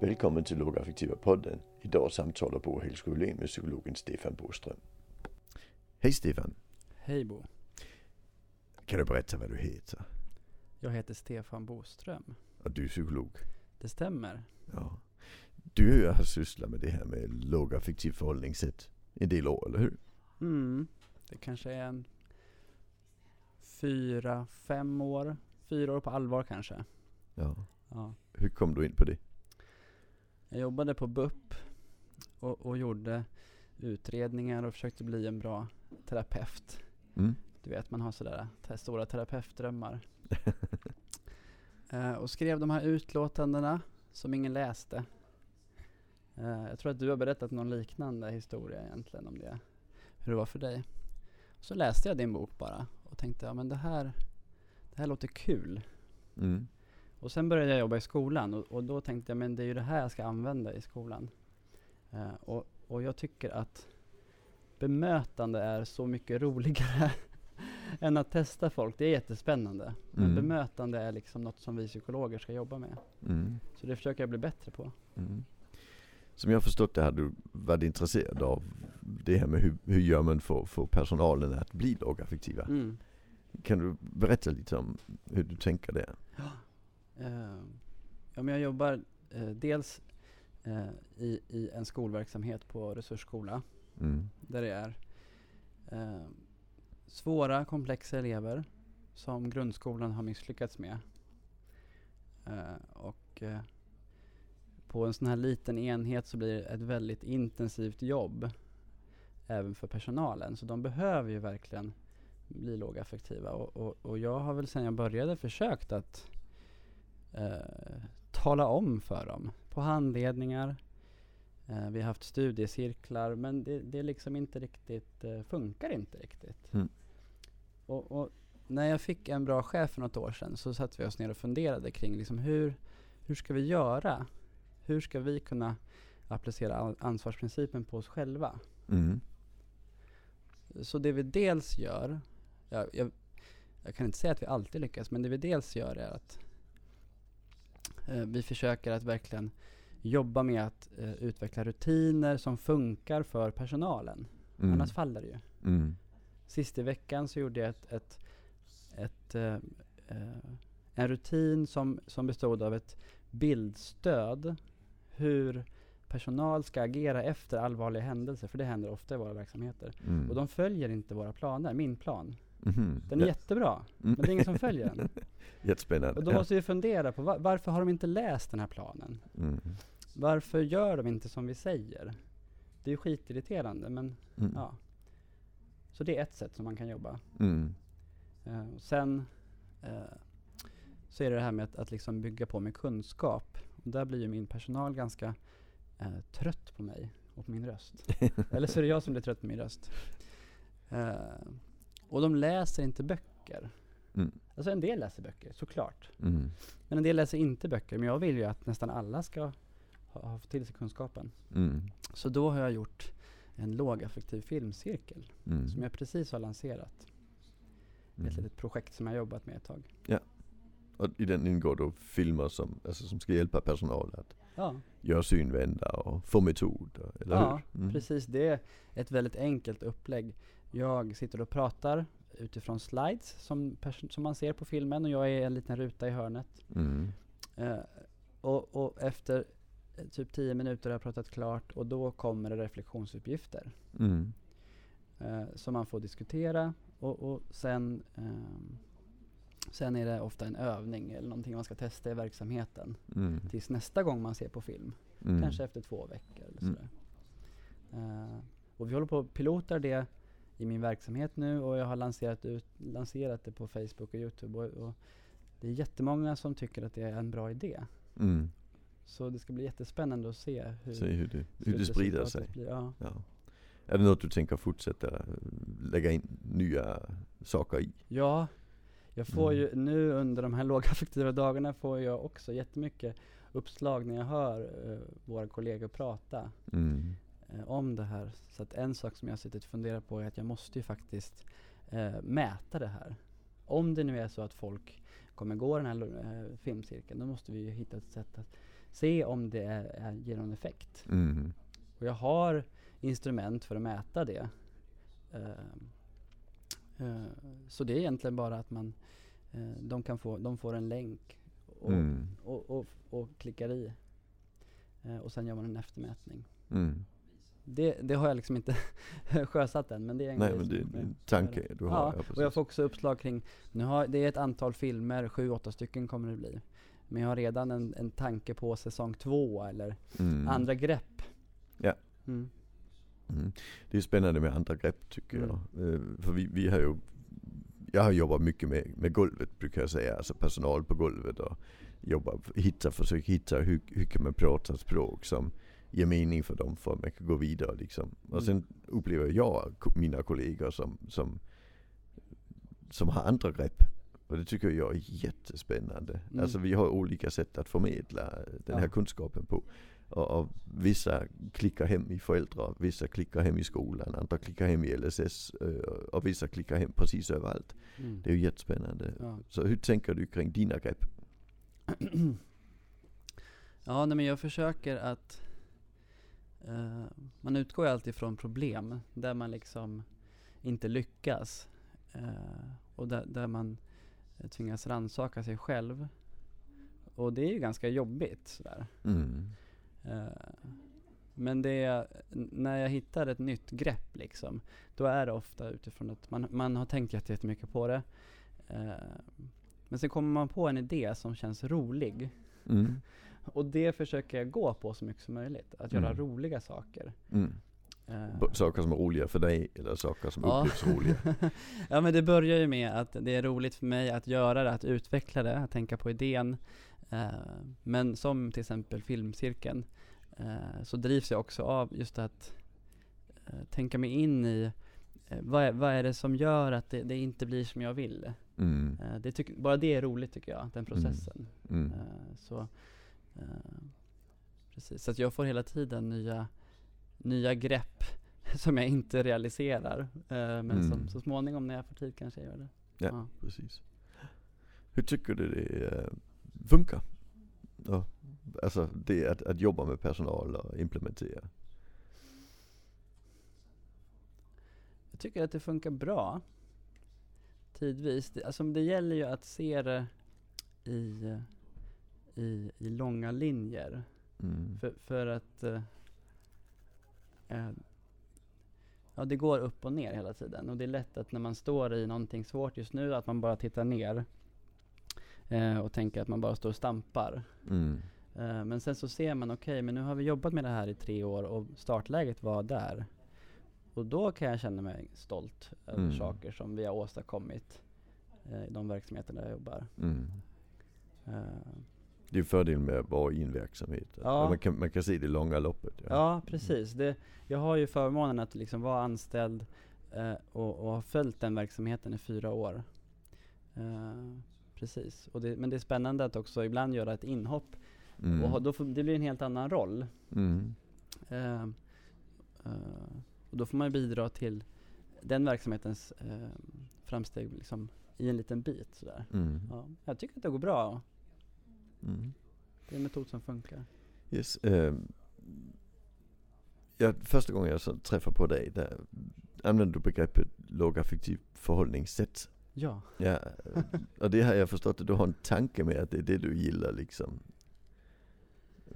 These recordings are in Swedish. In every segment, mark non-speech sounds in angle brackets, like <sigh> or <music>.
Välkommen till Lågaffektiva podden. Idag samtalar Bo Hellsjölin med psykologen Stefan Boström. Hej Stefan. Hej Bo. Kan du berätta vad du heter? Jag heter Stefan Boström. Och du är psykolog? Det stämmer. Ja. Du har sysslat med det här med lågaffektivt förhållningssätt en del år, eller hur? Mm. Det kanske är en fyra, fem år. Fyra år på allvar kanske. Ja. Ja. Hur kom du in på det? Jag jobbade på BUP och, och gjorde utredningar och försökte bli en bra terapeut. Mm. Du vet, man har sådär te- stora terapeutdrömmar. <laughs> eh, och skrev de här utlåtandena som ingen läste. Eh, jag tror att du har berättat någon liknande historia egentligen om det. Hur det var för dig. Så läste jag din bok bara och tänkte, ja men det här, det här låter kul. Mm. Och sen började jag jobba i skolan och, och då tänkte jag, men det är ju det här jag ska använda i skolan. Eh, och, och jag tycker att bemötande är så mycket <laughs> roligare än att testa folk. Det är jättespännande. Men Mm. bemötande är liksom något som vi psykologer ska jobba med. Mm. Så det försöker jag bli bättre på. Mm. Som jag förstått det har du varit intresserad av det här med hur, hur gör man för, för personalen att bli lågaffektiva? Mm. Kan du berätta lite om hur du tänker där? Eh, ja, men jag jobbar eh, dels eh, i, i en skolverksamhet på resursskola. Mm. Där det är eh, svåra, komplexa elever som grundskolan har misslyckats med. Eh, och på en sån här liten enhet så blir det ett väldigt intensivt jobb även för personalen. Så de behöver ju verkligen bli lågaffektiva. Och, och, och jag har väl sedan jag började försökt att eh, tala om för dem på handledningar, Eh, vi har haft studiecirklar men det, det liksom inte riktigt, eh, funkar inte riktigt. Mm. Och, och när jag fick en bra chef för något år sedan så satt vi oss ner och funderade kring liksom hur, hur ska vi göra? Hur ska vi kunna applicera an- ansvarsprincipen på oss själva? Mm. Så det vi dels gör, jag, jag, jag kan inte säga att vi alltid lyckas, men det vi dels gör är att vi försöker att verkligen jobba med att eh, utveckla rutiner som funkar för personalen. Mm. Annars faller det ju. Mm. Sist i veckan så gjorde jag ett, ett, ett, eh, eh, en rutin som, som bestod av ett bildstöd. Hur personal ska agera efter allvarliga händelser, för det händer ofta i våra verksamheter. Mm. Och de följer inte våra planer, min plan. Mhm. Den är jättebra, Mm. men det är ingen som följer den. <laughs> Jättespännande. Och då måste vi fundera på va- varför har de inte läst den här planen? Mm. Varför gör de inte som vi säger? Det är ju skitirriterande, men Mm. ja. Så det är ett sätt som man kan jobba. Mm. Och sen eh, så är det det här med att, att liksom bygga på med kunskap. Och där blir ju min personal ganska eh, trött på mig och på min röst. <laughs> Eller så är det jag som blir trött på min röst. Och de läser inte böcker. Mm. Alltså en del läser böcker, såklart. Mm. Men en del läser inte böcker. Men jag vill ju att nästan alla ska ha, ha till sig kunskapen. Mm. Så då har jag gjort en lågaffektiv filmcirkel Mm. som jag precis har lanserat. Ett Mm. litet projekt som jag har jobbat med ett tag. Och i den ingår då filmer som, alltså, som ska hjälpa personal att Ja, göra synvända och få metod. Eller ja hur? Mm. precis. Det är ett väldigt enkelt upplägg. Jag sitter och pratar utifrån slides som, som man ser på filmen och jag är en liten ruta i hörnet. Mm. Eh, och, och efter eh, typ 10 minuter har jag pratat klart och då kommer det reflektionsuppgifter. Mm. eh, som man får diskutera och, och sen, ehm, sen är det ofta en övning eller någonting man ska testa i verksamheten Mm. tills nästa gång man ser på film. Mm. Kanske efter två veckor eller Mm. sådär. Eh, och vi håller på att pilotar det i min verksamhet nu och jag har lanserat, ut, lanserat det på Facebook och Youtube och, och det är jättemånga som tycker att det är en bra idé. Mm. Så det ska bli jättespännande att se hur, Se hur det, hur det sprider sig. Blir. Ja. Ja. Är det något du tänker fortsätta eh, lägga in nya saker i? Ja, jag får Mm. ju nu under de här <laughs> lågaffektiva dagarna får jag också jättemycket uppslag när jag hör eh, våra kollegor prata Mm. Eh, om det här. Så att en sak som jag har suttit och funderat på är att jag måste ju faktiskt eh, mäta det här. Om det nu är så att folk kommer gå den här eh, filmcirkeln, då måste vi ju hitta ett sätt att se om det är, är, ger någon effekt. Mm. Och jag har instrument för att mäta det. Eh, eh, så det är egentligen bara att man, eh, de, kan få, de får en länk och, Mm. och, och, och klickar i. Eh, och sen gör man en eftermätning. Mm. Det, det har jag liksom inte <laughs> sjösatt än men det är en Nej grej men det är en tanke du har. Ja, Ja, och jag får också uppslag kring, nu har, det är ett antal filmer, sju, åtta stycken kommer det bli. Men jag har redan en, en tanke på säsong två eller Mm. andra grepp. Ja. Mm. Mm. Det är spännande med andra grepp tycker Mm. jag. Eh, För vi, vi har ju, jag har jobbat mycket med, med golvet brukar jag säga. Alltså personal på golvet och jobba, hitta, försöka hitta hur, hur kan man prata språk som ger mening för dem för att man kan gå vidare liksom. Och Mm. sen upplever jag mina kollegor som, som, som har andra grepp. Och det tycker jag är jättespännande. Mm. Alltså vi har olika sätt att förmedla den här Ja. kunskapen på. Och, och vissa klickar hem i föräldrar, vissa klickar hem i skolan, andra klickar hem i LSS och vissa klickar hem precis överallt. Mm. Det är ju jättespännande. Ja. Så hur tänker du kring dina grepp? <clears throat> ja, nej men jag försöker att eh, man utgår ju alltid från problem där man liksom inte lyckas eh, och där, där man eh, tvingas rannsaka sig själv. Och det är ju ganska jobbigt sådär. Mm. Eh, Men det när jag hittar ett nytt grepp liksom, då är det ofta utifrån att man, man har tänkt jätte- jättemycket på det. Men sen kommer man på en idé som känns rolig. Mm. Och det försöker jag gå på så mycket som möjligt. Att göra Mm. roliga saker. Mm. B- Saker som är roliga för dig eller saker som Ja. upplevs roliga? <laughs> ja men det börjar ju med att det är roligt för mig att göra det, att utveckla det, att tänka på idén. Eh, men som till exempel filmcirkeln, eh, så drivs jag också av just att tänka mig in i vad, är, vad är det som gör att det, det inte blir som jag vill? Mm. Det tyck, bara det är roligt tycker jag, den processen. Mm. Eh, så, precis. så att jag får hela tiden nya, nya grepp <laughs> som jag inte realiserar. eh, men Mm. som så småningom när jag får tid kanske jag gör det. Ja. Precis. Hur tycker du det eh, funkar? Ja. Alltså det att, att jobba med personal och implementera. Jag tycker att det funkar bra. Tidvis. Det, alltså det gäller ju att se det i, eh, i, i långa linjer. Mm. För, för att eh, eh, Ja det går upp och ner hela tiden och det är lätt att när man står i någonting svårt just nu att man bara tittar ner eh, och tänker att man bara står och stampar. Mm. Eh, men sen så ser man, okej men nu har vi jobbat med det här i tre år och startläget var där. Och då kan jag känna mig stolt över Mm. saker som vi har åstadkommit eh, i de verksamheter där jag jobbar. Mm. Det är fördelen med att vara i en verksamhet. Ja. Man, kan, man kan se det långa loppet. Ja, precis. Det, jag har ju förmånen att liksom vara anställd eh, och, och ha följt den verksamheten i fyra år. Eh, precis. Det, men det är spännande att också ibland göra ett inhopp. Mm. Och då får, det blir en helt annan roll. Mm. Eh, eh, och då får man bidra till den verksamhetens eh, framsteg liksom, i en liten bit. Sådär. Mm. Ja, jag tycker att det går bra. Mm. Det är en metod som funkar. Yes. ehm, ja, första gången jag så träffade på dig, där använde du begreppet lågaffektivt förhållningssätt. Ja. Ja, <laughs> och det har jag förstått att du har en tanke med att det är det du gillar liksom.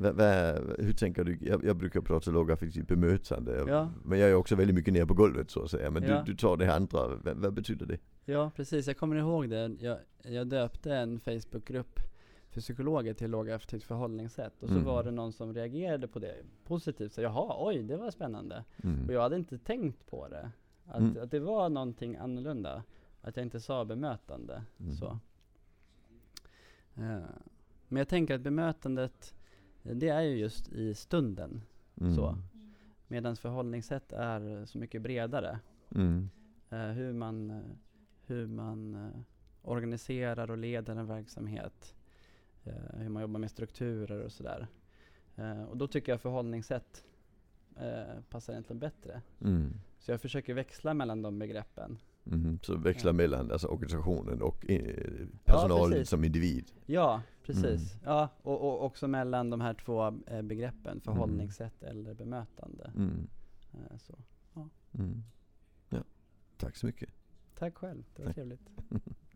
Va, va, hur tänker du? Jag, jag brukar prata lågaffektivt bemötande. Ja. Men jag är också väldigt mycket ner på golvet så att säga. Men Ja. du, du tar det andra. Vad, vad betyder det? Ja, precis. Jag kommer ihåg det. Jag, jag döpte en Facebookgrupp för psykologer till lågaffektivt förhållningssätt. Och så Mm. var det någon som reagerade på det positivt. Så jaha, oj, det var spännande. Mm. Och jag hade inte tänkt på det. Att, Mm. att det var någonting annorlunda. Att jag inte sa bemötande. Mm. Så. Eh, men jag tänker att bemötandet, det är ju just i stunden. Mm. Så. Medan förhållningssätt är så mycket bredare. Eh, hur man, eh, hur man eh, organiserar och leder en verksamhet. Eh, hur man jobbar med strukturer och sådär. Eh, och då tycker jag förhållningssätt eh, passar egentligen bättre. Mm. Så jag försöker växla mellan de begreppen. Mhm, Så växla Ja. mellan alltså, organisationen och eh, personal precis. som individ. Ja, precis. Mm. Ja, och, och också mellan de här två begreppen, förhållningssätt eller bemötande. Mm. Så. Mm. Ja. Tack så mycket. Tack själv, det var Tack. trevligt. <laughs>